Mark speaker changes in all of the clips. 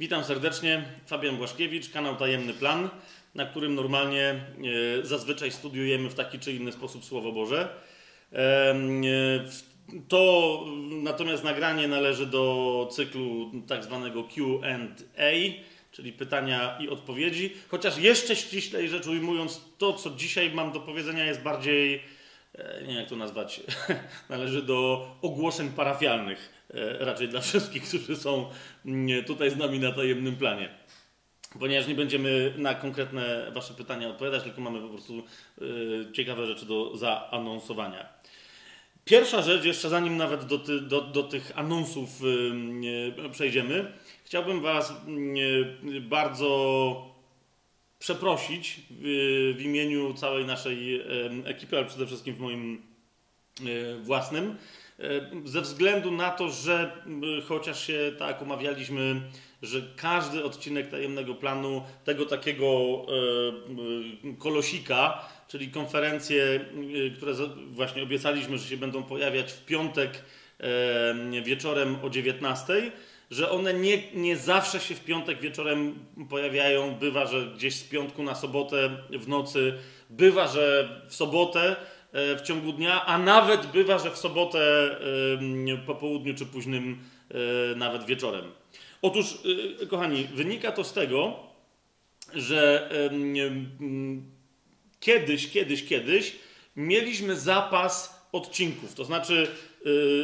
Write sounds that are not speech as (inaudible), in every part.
Speaker 1: Witam serdecznie, Fabian Błaszkiewicz, kanał Tajemny Plan, na którym normalnie e, zazwyczaj studiujemy w taki czy inny sposób Słowo Boże. E, To natomiast nagranie należy do cyklu tak zwanego Q&A, czyli pytania i odpowiedzi, chociaż jeszcze ściślej rzecz ujmując, to co dzisiaj mam do powiedzenia jest bardziej, e, nie wiem jak to nazwać, (laughs) należy do ogłoszeń parafialnych, raczej dla wszystkich, którzy są mm, tutaj z nami na tajemnym planie. Ponieważ nie będziemy na konkretne Wasze pytania odpowiadać, tylko mamy po prostu e, ciekawe rzeczy do zaanonsowania. Pierwsza rzecz, jeszcze zanim nawet do, ty, do, do tych anonsów e, przejdziemy, chciałbym Was e, bardzo przeprosić w, imieniu całej naszej ekipy, ale przede wszystkim w moim e, własnym, e, ze względu na to, że m, chociaż się tak umawialiśmy, że każdy odcinek tajemnego planu, tego takiego e, kolosika, czyli konferencje, y, które właśnie obiecaliśmy, że się będą pojawiać w piątek e, wieczorem o 19, że one nie, nie zawsze się w piątek wieczorem pojawiają. Bywa, że gdzieś z piątku na sobotę w nocy, bywa, że w sobotę e, w ciągu dnia, a nawet bywa, że w sobotę e, po południu czy późnym e, nawet wieczorem. Otóż, e, kochani, wynika to z tego, że kiedyś, kiedyś, kiedyś mieliśmy zapas odcinków. To znaczy,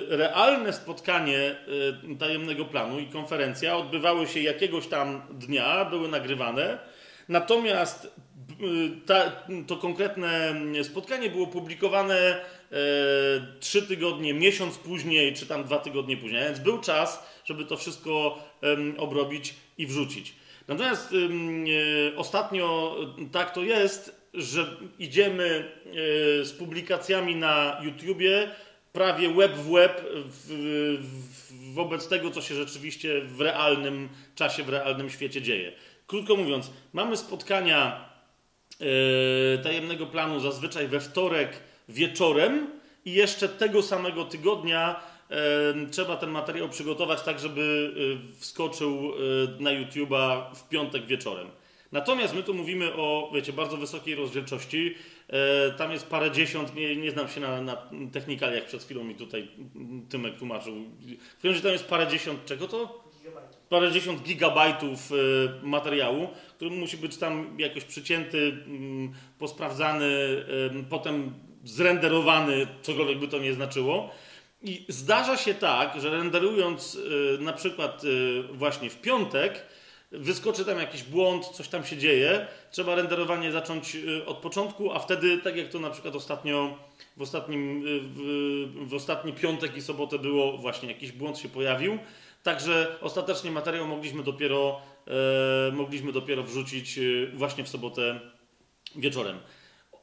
Speaker 1: realne spotkanie tajemnego planu i konferencja odbywały się jakiegoś tam dnia, były nagrywane. Natomiast ta, to konkretne spotkanie było publikowane e, trzy tygodnie, miesiąc później, czy tam dwa tygodnie później. Więc był czas, żeby to wszystko obrobić i wrzucić. Natomiast e, ostatnio e, tak to jest, że idziemy z publikacjami na YouTubie prawie web w web wobec tego, co się rzeczywiście w realnym czasie, w realnym świecie dzieje. Krótko mówiąc, mamy spotkania tajemnego planu zazwyczaj we wtorek wieczorem i jeszcze tego samego tygodnia e, trzeba ten materiał przygotować tak, żeby e, wskoczył e, na YouTube'a w piątek wieczorem. Natomiast my tu mówimy o, wiecie, bardzo wysokiej rozdzielczości. E, tam jest parę dziesiąt, nie, nie znam się na, na technikaliach, przed chwilą mi tutaj Tymek tłumaczył. W każdym razie tam jest parę dziesiąt, czego to? Parędziesiąt gigabajtów y, materiału, który musi być tam jakoś przycięty, mm, posprawdzany, potem zrenderowany, cokolwiek by to nie znaczyło. I zdarza się tak, że renderując y, na przykład y, właśnie w piątek, wyskoczy tam jakiś błąd, coś tam się dzieje, trzeba renderowanie zacząć od początku, a wtedy, tak jak to na przykład ostatnio, w, ostatnim, w, w ostatni piątek i sobotę było, właśnie jakiś błąd się pojawił, Także ostatecznie materiał mogliśmy dopiero, e, mogliśmy dopiero wrzucić e, właśnie w sobotę wieczorem.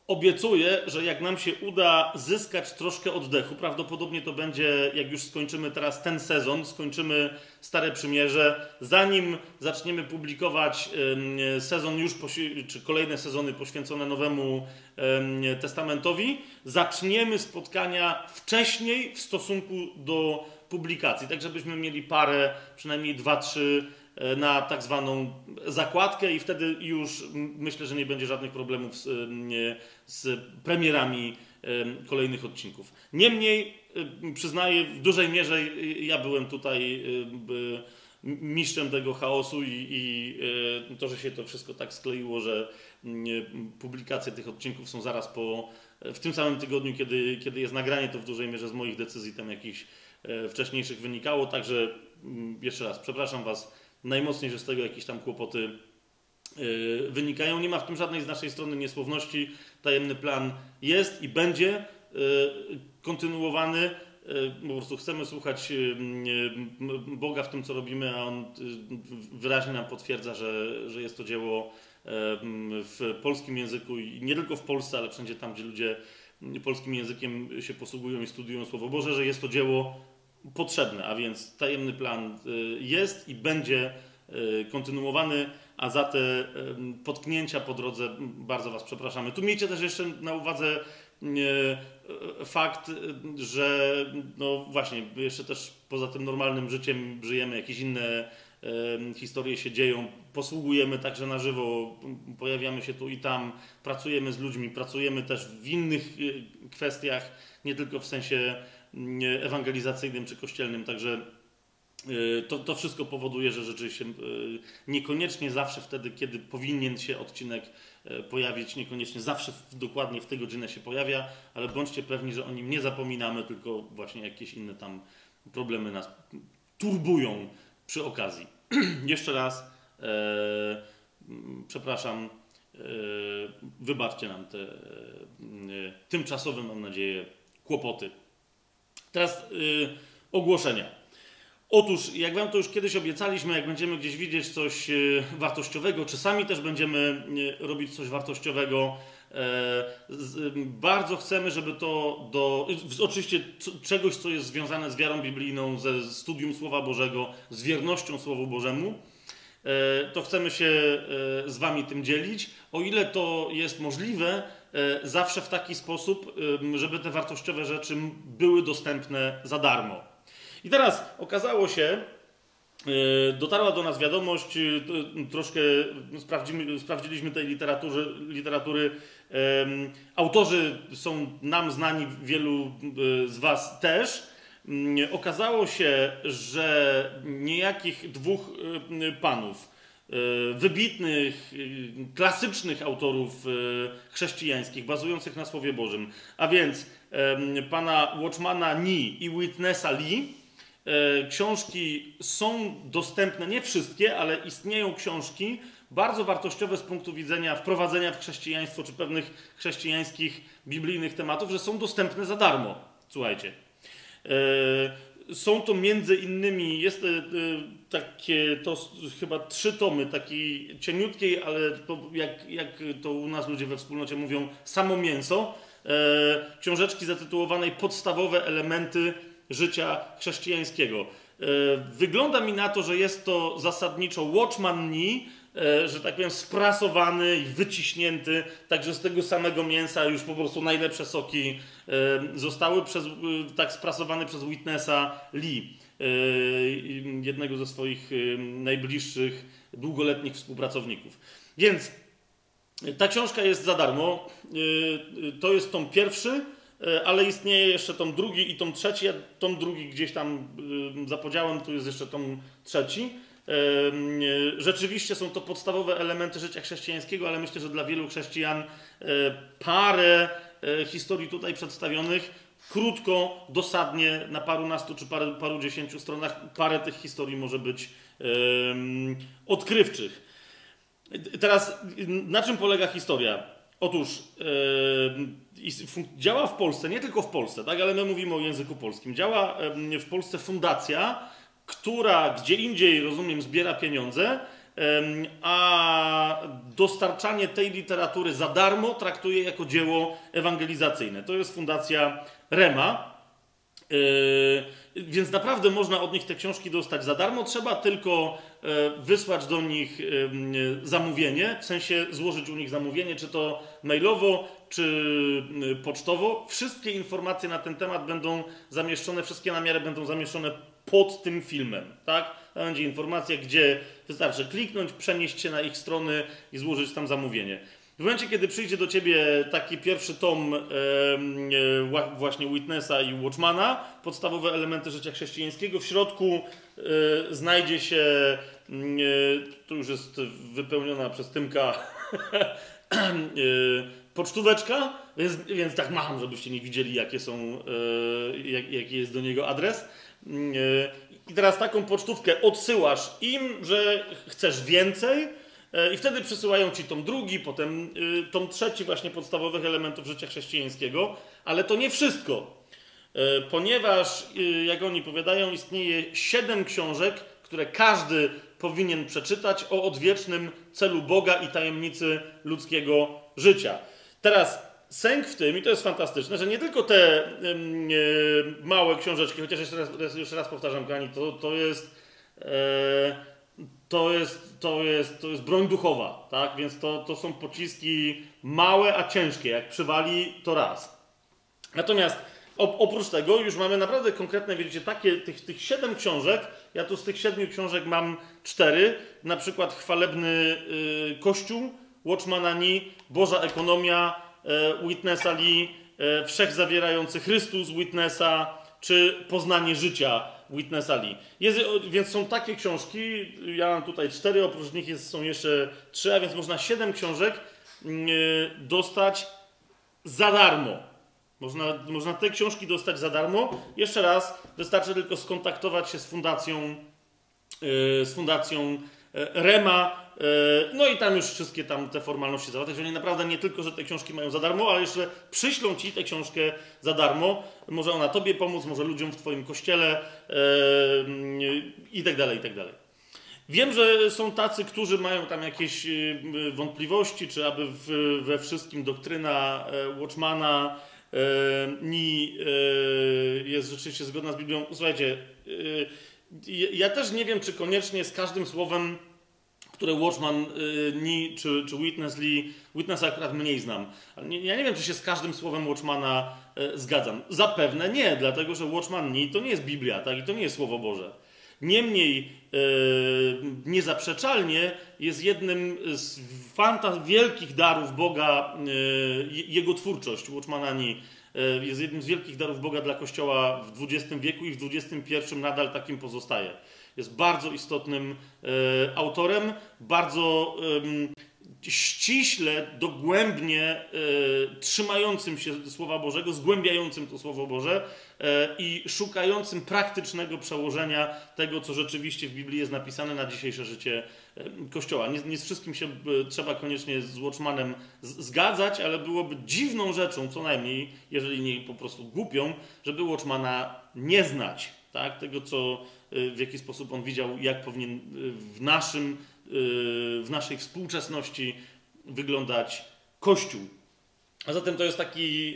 Speaker 1: Obiecuję, że jak nam się uda zyskać troszkę oddechu, prawdopodobnie to będzie, jak już skończymy teraz ten sezon, skończymy Stare Przymierze, zanim zaczniemy publikować sezon już, czy kolejne sezony poświęcone Nowemu em, Testamentowi, zaczniemy spotkania wcześniej w stosunku do publikacji, tak żebyśmy mieli parę, przynajmniej dwa, trzy na tak zwaną zakładkę i wtedy już myślę, że nie będzie żadnych problemów z, nie, z premierami em, kolejnych odcinków. Niemniej em, przyznaję, w dużej mierze ja byłem tutaj mistrzem tego chaosu i, i e, to, że się to wszystko tak skleiło, że publikacje tych odcinków są zaraz po, w tym samym tygodniu, kiedy, kiedy jest nagranie, to w dużej mierze z moich decyzji tam jakichś e, wcześniejszych wynikało. Także jeszcze raz, przepraszam Was najmocniej, że z tego jakieś tam kłopoty e, wynikają. Nie ma w tym żadnej z naszej strony niesłowności. Tajemny plan jest i będzie e, kontynuowany. E, Po prostu chcemy słuchać Boga w tym, co robimy, a On wyraźnie nam potwierdza, że, że jest to dzieło w polskim języku i nie tylko w Polsce, ale wszędzie tam, gdzie ludzie polskim językiem się posługują i studiują Słowo Boże, że jest to dzieło potrzebne, a więc tajemny plan y, jest i będzie y, kontynuowany, a za te y, potknięcia po drodze bardzo Was przepraszamy. Tu miejcie też jeszcze na uwadze fakt, że no właśnie, jeszcze też poza tym normalnym życiem żyjemy jakieś inne historie się dzieją. Posługujemy także na żywo, pojawiamy się tu i tam, pracujemy z ludźmi, pracujemy też w innych kwestiach, nie tylko w sensie ewangelizacyjnym czy kościelnym. Także Y, to, to wszystko powoduje, że rzeczywiście y, niekoniecznie zawsze wtedy, kiedy powinien się odcinek y, pojawić, niekoniecznie zawsze dokładnie w tej godzinie się pojawia, ale bądźcie pewni, że o nim nie zapominamy, tylko właśnie jakieś inne tam problemy nas turbują przy okazji. (clears throat) Jeszcze raz przepraszam, e, wybaczcie nam te e, tymczasowe, mam nadzieję, kłopoty. Teraz e, ogłoszenia. Otóż, jak Wam to już kiedyś obiecaliśmy, jak będziemy gdzieś widzieć coś e, wartościowego, czy sami też będziemy e, robić coś wartościowego, e, bardzo chcemy, żeby to do. Oczywiście czegoś, co jest związane z wiarą biblijną, ze studium Słowa Bożego, z wiernością Słowu Bożemu, to chcemy się z Wami tym dzielić. O ile to jest możliwe, zawsze w taki sposób, żeby te wartościowe rzeczy były dostępne za darmo. I teraz okazało się, e, dotarła do nas wiadomość, e, troszkę sprawdziliśmy tej literatury, literatury autorzy są nam znani, wielu e, z Was też. Mm, okazało się, że niejakich dwóch panów, wybitnych, klasycznych autorów chrześcijańskich, bazujących na Słowie Bożym, a więc pana Watchmana Ni i Witnessa Lee, E, książki są dostępne, nie wszystkie, ale istnieją książki bardzo wartościowe z punktu widzenia wprowadzenia w chrześcijaństwo czy pewnych chrześcijańskich, biblijnych tematów, że są dostępne za darmo. Słuchajcie. E, są to między innymi, jest e, takie, to chyba trzy tomy takiej cieniutkiej, ale jak, jak to u nas ludzie we wspólnocie mówią, samo mięso. Książeczki zatytułowanej Podstawowe elementy życia chrześcijańskiego. E, wygląda mi na to, że jest to zasadniczo Watchman Nee, e, że tak powiem, sprasowany i wyciśnięty, także z tego samego mięsa już po prostu najlepsze soki e, zostały przez, tak sprasowane przez Witnessa Lee, jednego ze swoich najbliższych, długoletnich współpracowników. Więc ta książka jest za darmo. To jest tom pierwszy. E, ale istnieje jeszcze tom drugi i tom trzeci. Tom drugi gdzieś tam za podziałem, tu jest jeszcze tom trzeci. E, rzeczywiście są to podstawowe elementy życia chrześcijańskiego, ale myślę, że dla wielu chrześcijan e, parę historii tutaj przedstawionych, krótko, dosadnie, na parunastu czy paru, paru dziesięciu stronach, parę tych historii może być odkrywczych. Teraz, na czym polega historia? Otóż działa w Polsce, nie tylko w Polsce, tak, ale my mówimy o języku polskim. Działa w Polsce fundacja, która gdzie indziej, rozumiem, zbiera pieniądze, a dostarczanie tej literatury za darmo traktuje jako dzieło ewangelizacyjne. To jest fundacja Rema. E, więc naprawdę można od nich te książki dostać za darmo. Trzeba tylko e, wysłać do nich zamówienie, w sensie złożyć u nich zamówienie, czy to mailowo, czy y, pocztowo. Wszystkie informacje na ten temat będą zamieszczone, wszystkie namiary będą zamieszczone pod tym filmem, tak? To będzie informacja, gdzie wystarczy kliknąć, przenieść się na ich strony i złożyć tam zamówienie. W momencie, kiedy przyjdzie do ciebie taki pierwszy tom e, właśnie Witnessa i Watchmana, podstawowe elementy życia chrześcijańskiego, w środku e, znajdzie się, mm, e, to już jest wypełniona przez Tymka (laughs) e, pocztóweczka, więc, więc tak macham, żebyście nie widzieli, jakie są, jak, jaki jest do niego adres. E, I teraz taką pocztówkę odsyłasz im, że chcesz więcej, e, i wtedy przysyłają ci tom drugi, potem tom trzeci, właśnie podstawowych elementów życia chrześcijańskiego, ale to nie wszystko. Ponieważ, jak oni powiadają, istnieje siedem książek, które każdy powinien przeczytać o odwiecznym celu Boga i tajemnicy ludzkiego życia. Teraz sęk w tym, i to jest fantastyczne, że nie tylko te e, małe książeczki, chociaż jeszcze raz, jeszcze raz powtarzam, Kani, to, to jest. E, to jest, to, jest, to jest broń duchowa, tak? Więc to, to są pociski małe, a ciężkie. Jak przywali, to raz. Natomiast oprócz tego już mamy naprawdę konkretne, wiecie, takie, tych, tych siedem książek, Ja tu z tych siedmiu książek mam cztery, na przykład Chwalebny y, Kościół, Watchmana Ni, Boża Ekonomia, Witnessa Lee, y, Wszech Zawierający Chrystus, Witnessa, czy Poznanie Życia, Witnessa Lee. Jest, więc są takie książki, ja mam tutaj cztery, oprócz nich jest, są jeszcze trzy, a więc można siedem książek y, dostać za darmo. Można, można te książki dostać za darmo. Jeszcze raz, wystarczy tylko skontaktować się z fundacją, z fundacją Rema. Yy, no i tam już wszystkie tam te formalności załatwiać. Oni naprawdę nie tylko, że te książki mają za darmo, ale jeszcze przyślą ci tę książkę za darmo. Może ona tobie pomóc, może ludziom w twoim kościele i tak dalej, i tak dalej. Wiem, że są tacy, którzy mają tam jakieś wątpliwości, czy aby we wszystkim doktryna Watchmana ni jest rzeczywiście zgodna z Biblią. Słuchajcie, ja też nie wiem, czy koniecznie z każdym słowem, które Watchman ni czy, czy Witness Lee, Witness akurat mniej znam. Ja nie wiem, czy się z każdym słowem Watchmana zgadzam. Zapewne nie, dlatego że Watchman ni to nie jest Biblia, tak? I to nie jest Słowo Boże. Niemniej e, niezaprzeczalnie jest jednym z wielkich darów Boga, jego twórczość, Watchmanani, e, jest jednym z wielkich darów Boga dla Kościoła w XX wieku i w XXI nadal takim pozostaje. Jest bardzo istotnym autorem, bardzo ściśle, dogłębnie y, trzymającym się Słowa Bożego, zgłębiającym to Słowo Boże i szukającym praktycznego przełożenia tego, co rzeczywiście w Biblii jest napisane na dzisiejsze życie Kościoła. Nie, nie z wszystkim się trzeba koniecznie z Watchmanem zgadzać, ale byłoby dziwną rzeczą, co najmniej, jeżeli nie po prostu głupią, żeby Watchmana nie znać. Tak? Tego, co, w jaki sposób on widział, jak powinien w naszym w naszej współczesności wyglądać Kościół. A zatem to jest taki,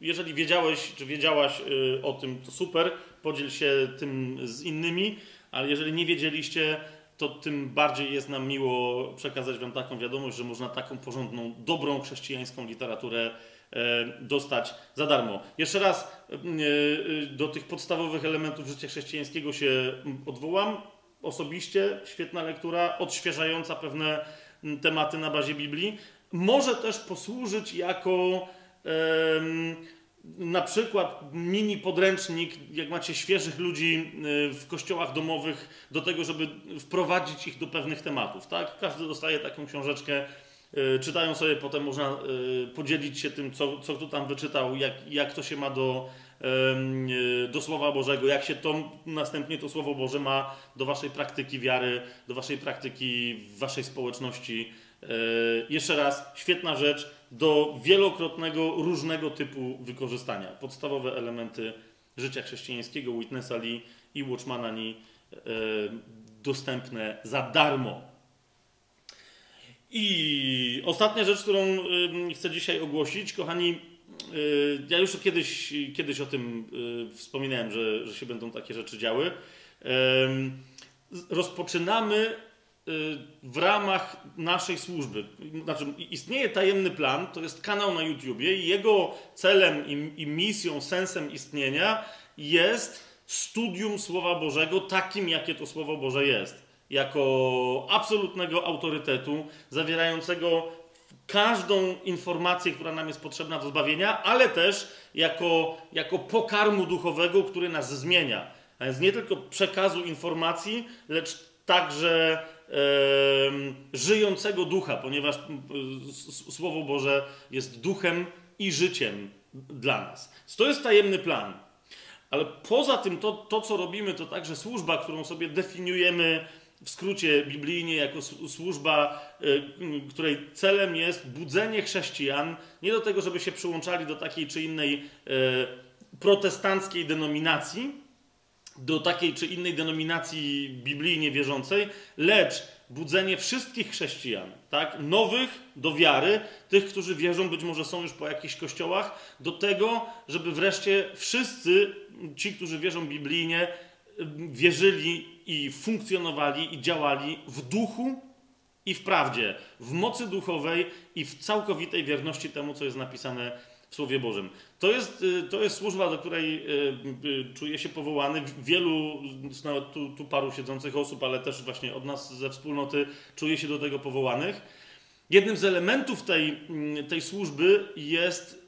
Speaker 1: jeżeli wiedziałeś, czy wiedziałaś o tym, to super, podziel się tym z innymi, ale jeżeli nie wiedzieliście, to tym bardziej jest nam miło przekazać Wam taką wiadomość, że można taką porządną, dobrą chrześcijańską literaturę e, dostać za darmo. Jeszcze raz y, do tych podstawowych elementów życia chrześcijańskiego się odwołam osobiście świetna lektura, odświeżająca pewne tematy na bazie Biblii. Może też posłużyć jako na przykład mini podręcznik, jak macie świeżych ludzi y, w kościołach domowych, do tego, żeby wprowadzić ich do pewnych tematów. Tak? Każdy dostaje taką książeczkę, y, czytają sobie, potem można y, podzielić się tym, co, co kto tam wyczytał, jak, jak to się ma do do Słowa Bożego, jak się to następnie to Słowo Boże ma do waszej praktyki wiary, do waszej praktyki w waszej społeczności. Jeszcze raz, świetna rzecz do wielokrotnego, różnego typu wykorzystania. Podstawowe elementy życia chrześcijańskiego Witnessa Lee i Watchmana Lee e, dostępne za darmo. I ostatnia rzecz, którą chcę dzisiaj ogłosić, kochani, Y, ja już kiedyś, kiedyś o tym y, wspominałem, że, że się będą takie rzeczy działy. Rozpoczynamy w ramach naszej służby. Znaczy, istnieje tajemny plan, to jest kanał na YouTubie i jego celem i, i misją, sensem istnienia jest studium Słowa Bożego takim, jakie to Słowo Boże jest. Jako absolutnego autorytetu, zawierającego każdą informację, która nam jest potrzebna do zbawienia, ale też jako, jako pokarmu duchowego, który nas zmienia. A więc nie tylko przekazu informacji, lecz także żyjącego ducha, ponieważ Słowo Boże jest duchem i życiem dla nas. To jest tajemny plan. Ale poza tym, to, to co robimy, to także służba, którą sobie definiujemy w skrócie biblijnie jako służba, której celem jest budzenie chrześcijan nie do tego, żeby się przyłączali do takiej czy innej y, protestanckiej denominacji, do takiej czy innej denominacji biblijnie wierzącej, lecz budzenie wszystkich chrześcijan, tak? nowych do wiary, tych, którzy wierzą, być może są już po jakichś kościołach, do tego, żeby wreszcie wszyscy ci, którzy wierzą biblijnie, wierzyli i funkcjonowali i działali w duchu i w prawdzie, w mocy duchowej i w całkowitej wierności temu, co jest napisane w Słowie Bożym. To jest, y, to jest służba, do której czuję się powołany. Wielu, nawet tu, tu paru siedzących osób, ale też właśnie od nas ze wspólnoty czuje się do tego powołanych. Jednym z elementów tej, mm, tej służby jest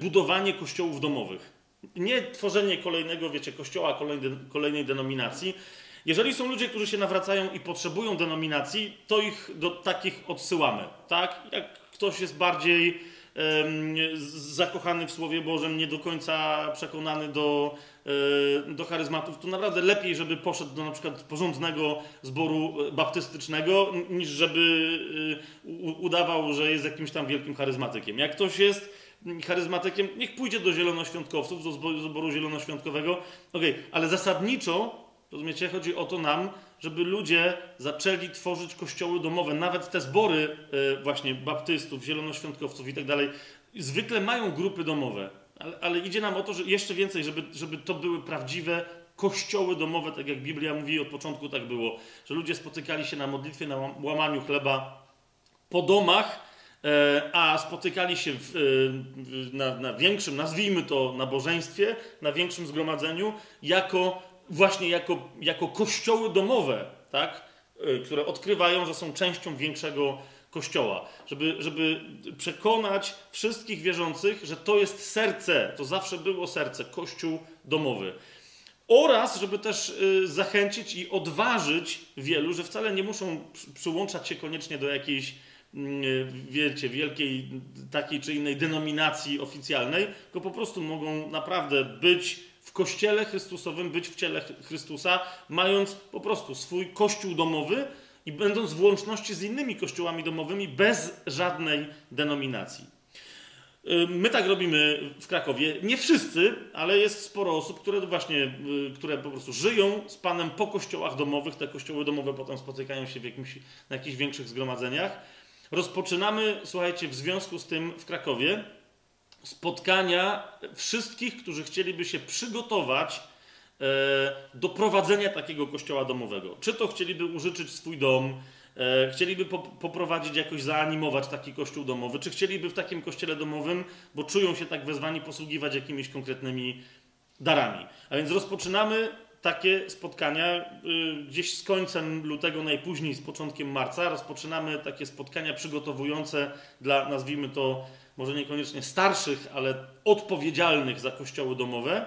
Speaker 1: budowanie kościołów domowych. Nie tworzenie kolejnego, wiecie, kościoła, kolejnej, kolejnej denominacji. Jeżeli są ludzie, którzy się nawracają i potrzebują denominacji, to ich do takich odsyłamy. Tak? Jak ktoś jest bardziej zakochany w Słowie Bożym, nie do końca przekonany do, e, do charyzmatów, to naprawdę lepiej, żeby poszedł do na przykład porządnego zboru baptystycznego, niż żeby e, udawał, że jest jakimś tam wielkim charyzmatykiem. Jak ktoś jest charyzmatykiem, niech pójdzie do zielonoświątkowców, do zboru zielonoświątkowego, okej, okay, ale zasadniczo, rozumiecie, chodzi o to nam, żeby ludzie zaczęli tworzyć kościoły domowe. Nawet te zbory e, właśnie baptystów, zielonoświątkowców i tak dalej, zwykle mają grupy domowe. Ale, ale, idzie nam o to, że jeszcze więcej, żeby, żeby to były prawdziwe kościoły domowe, tak jak Biblia mówi, od początku tak było, że ludzie spotykali się na modlitwie, na łamaniu chleba po domach, e, a spotykali się w, e, na, na większym, nazwijmy to, nabożeństwie, na większym zgromadzeniu, jako właśnie jako, jako kościoły domowe, tak? Y, które odkrywają, że są częścią większego kościoła. Żeby, żeby przekonać wszystkich wierzących, że to jest serce, to zawsze było serce, kościół domowy. Oraz, żeby też y, zachęcić i odważyć wielu, że wcale nie muszą przyłączać się koniecznie do jakiejś, mm, y, wiecie, wielkiej takiej czy innej denominacji oficjalnej, tylko po prostu mogą naprawdę być w kościele Chrystusowym, być w ciele Chrystusa, mając po prostu swój kościół domowy i będąc w łączności z innymi kościołami domowymi bez żadnej denominacji. Y, my tak robimy w Krakowie. Nie wszyscy, ale jest sporo osób, które właśnie, y, które po prostu żyją z Panem po kościołach domowych. Te kościoły domowe potem spotykają się w jakimś, na jakichś większych zgromadzeniach. Rozpoczynamy, słuchajcie, w związku z tym w Krakowie spotkania wszystkich, którzy chcieliby się przygotować e, do prowadzenia takiego kościoła domowego. Czy to chcieliby użyczyć swój dom, e, chcieliby poprowadzić, jakoś zaanimować taki kościół domowy, czy chcieliby w takim kościele domowym, bo czują się tak wezwani, posługiwać jakimiś konkretnymi darami. A więc rozpoczynamy takie spotkania y, gdzieś z końcem lutego, najpóźniej z początkiem marca. Rozpoczynamy takie spotkania przygotowujące dla, nazwijmy to, może niekoniecznie starszych, ale odpowiedzialnych za kościoły domowe.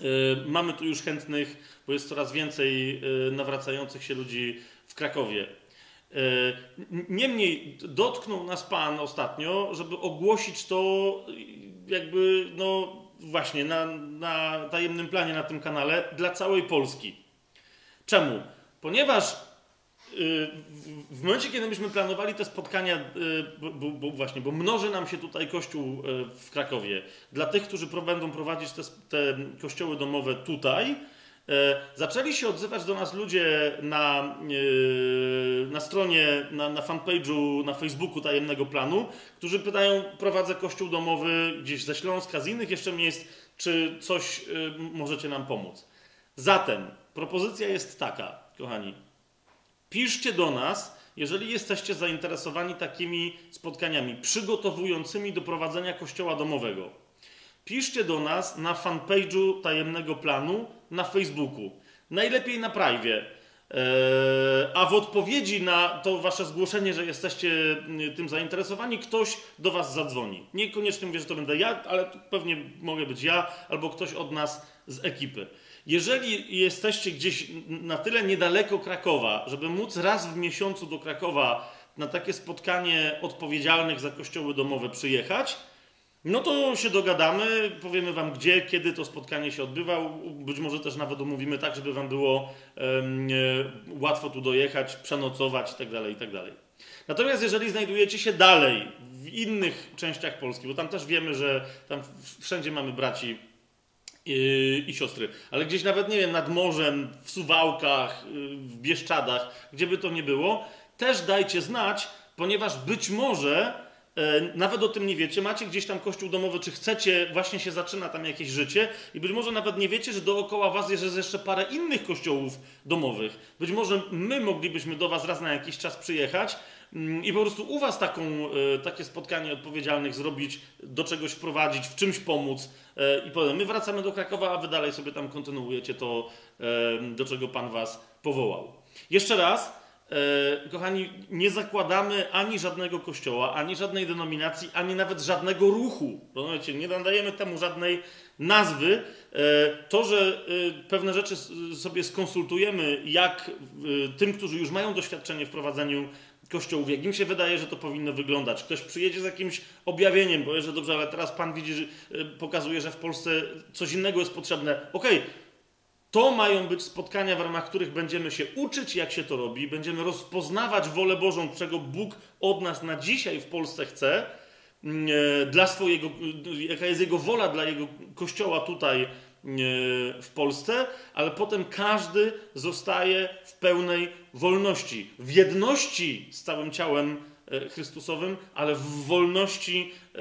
Speaker 1: Y, mamy tu już chętnych, bo jest coraz więcej y, nawracających się ludzi w Krakowie. Y, niemniej dotknął nas Pan ostatnio, żeby ogłosić to jakby, no właśnie, na, na tajemnym planie na tym kanale dla całej Polski. Czemu? Ponieważ w momencie, kiedy myśmy planowali te spotkania, y, bo, bo, właśnie, bo mnoży nam się tutaj kościół y, w Krakowie, dla tych, którzy będą prowadzić te, te kościoły domowe tutaj, y, zaczęli się odzywać do nas ludzie na, na stronie, na, na fanpage'u, na Facebooku tajemnego planu, którzy pytają, prowadzę kościół domowy gdzieś ze Śląska, z innych jeszcze miejsc, czy coś możecie nam pomóc. Zatem propozycja jest taka, kochani Piszcie do nas, jeżeli jesteście zainteresowani takimi spotkaniami przygotowującymi do prowadzenia kościoła domowego. Piszcie do nas na fanpage'u Tajemnego Planu na Facebooku. Najlepiej na privie. Eee, a w odpowiedzi na to wasze zgłoszenie, że jesteście mm, tym zainteresowani, ktoś do was zadzwoni. Niekoniecznie mówię, że to będę ja, ale pewnie mogę być ja albo ktoś od nas z ekipy. Jeżeli jesteście gdzieś na tyle niedaleko Krakowa, żeby móc raz w miesiącu do Krakowa na takie spotkanie odpowiedzialnych za kościoły domowe przyjechać, no to się dogadamy, powiemy wam gdzie, kiedy to spotkanie się odbywa. Być może też nawet umówimy tak, żeby wam było um, łatwo tu dojechać, przenocować itd., tak itd. Tak Natomiast jeżeli znajdujecie się dalej, w innych częściach Polski, bo tam też wiemy, że tam wszędzie mamy braci i, i siostry, ale gdzieś nawet, nie wiem, nad morzem, w Suwałkach, y, w Bieszczadach, gdzie by to nie było, też dajcie znać, ponieważ być może, e, nawet o tym nie wiecie, macie gdzieś tam kościół domowy, czy chcecie, właśnie się zaczyna tam jakieś życie i być może nawet nie wiecie, że dookoła was jest jeszcze parę innych kościołów domowych. Być może my moglibyśmy do was raz na jakiś czas przyjechać, i po prostu u Was taką, e, takie spotkanie odpowiedzialnych zrobić, do czegoś wprowadzić, w czymś pomóc e, i potem my wracamy do Krakowa, a Wy dalej sobie tam kontynuujecie to, do czego Pan Was powołał. Jeszcze raz, kochani, nie zakładamy ani żadnego kościoła, ani żadnej denominacji, ani nawet żadnego ruchu. Rozumiecie? Nie nadajemy temu żadnej nazwy. E, to, że e, pewne rzeczy sobie skonsultujemy, jak e, tym, którzy już mają doświadczenie w prowadzeniu kościołów, jak się wydaje, że to powinno wyglądać. Ktoś przyjedzie z jakimś objawieniem, powie, że dobrze, ale teraz Pan widzi, że pokazuje, że w Polsce coś innego jest potrzebne. Okej, okay. To mają być spotkania, w ramach których będziemy się uczyć, jak się to robi, będziemy rozpoznawać wolę Bożą, czego Bóg od nas na dzisiaj w Polsce chce, Mm, e, dla swojego, e, jaka jest jego wola dla jego kościoła tutaj w Polsce, ale potem każdy zostaje w pełnej wolności, w jedności z całym ciałem E, Chrystusowym, ale w wolności e,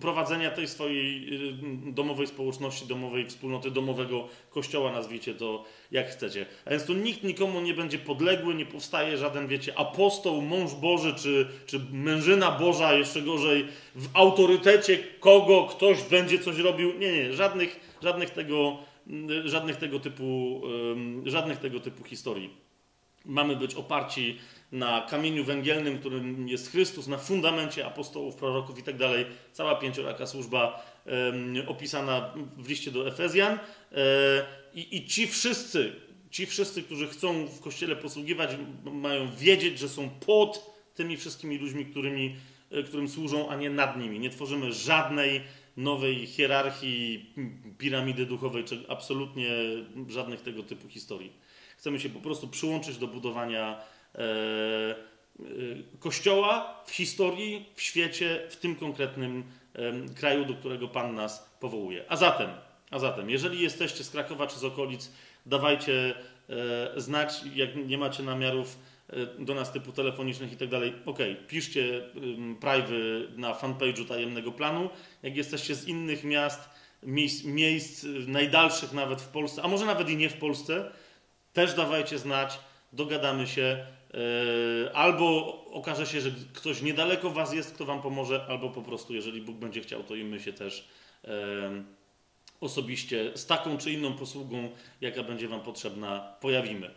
Speaker 1: prowadzenia tej swojej e, domowej społeczności, domowej wspólnoty, domowego kościoła, nazwijcie to jak chcecie. A więc tu nikt nikomu nie będzie podległy, nie powstaje żaden, wiecie, apostoł, mąż Boży, czy, czy mężyna Boża, jeszcze gorzej, w autorytecie kogo ktoś będzie coś robił. Nie, nie, żadnych, żadnych, tego, żadnych tego typu, żadnych tego typu historii. Mamy być oparci na kamieniu węgielnym, którym jest Chrystus, na fundamencie apostołów, proroków i tak dalej. Cała pięcioraka służba opisana w liście do Efezjan. E, I, I ci wszyscy, ci wszyscy, którzy chcą w Kościele posługiwać, mają wiedzieć, że są pod tymi wszystkimi ludźmi, którymi, e, którym służą, a nie nad nimi. Nie tworzymy żadnej nowej hierarchii, piramidy duchowej, czy absolutnie żadnych tego typu historii. Chcemy się po prostu przyłączyć do budowania Kościoła w historii, w świecie, w tym konkretnym kraju, do którego Pan nas powołuje. A zatem, a zatem, jeżeli jesteście z Krakowa czy z okolic, dawajcie e, znać, jak nie macie namiarów do nas typu telefonicznych i tak dalej, ok, piszcie privy na fanpage'u tajemnego planu. Jak jesteście z innych miast, miejsc, miejsc najdalszych nawet w Polsce, a może nawet i nie w Polsce, też dawajcie znać, dogadamy się, E, albo okaże się, że ktoś niedaleko Was jest, kto Wam pomoże, albo po prostu, jeżeli Bóg będzie chciał, to i my się też osobiście z taką czy inną posługą, jaka będzie Wam potrzebna, pojawimy.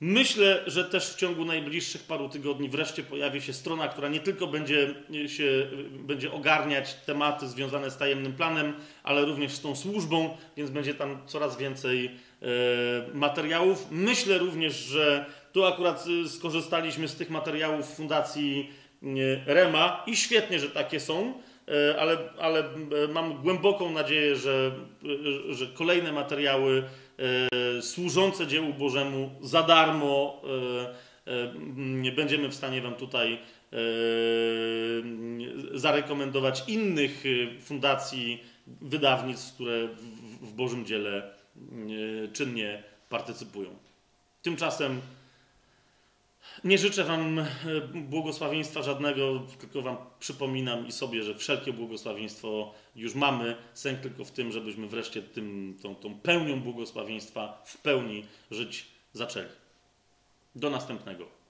Speaker 1: Myślę, że też w ciągu najbliższych paru tygodni wreszcie pojawi się strona, która nie tylko będzie, się, będzie ogarniać tematy związane z tajemnym planem, ale również z tą służbą, więc będzie tam coraz więcej e, materiałów. Myślę również, że tu akurat y, skorzystaliśmy z tych materiałów Fundacji y, Rema i świetnie, że takie są, y, ale, ale mam głęboką nadzieję, że, że kolejne materiały służące dziełu Bożemu za darmo będziemy w stanie Wam tutaj zarekomendować innych fundacji, wydawnictw, które w Bożym dziele czynnie partycypują. Tymczasem nie życzę Wam e, błogosławieństwa żadnego, tylko Wam przypominam i sobie, że wszelkie błogosławieństwo już mamy. Sęk tylko w tym, żebyśmy wreszcie tym, tą, tą pełnią błogosławieństwa w pełni żyć zaczęli. Do następnego.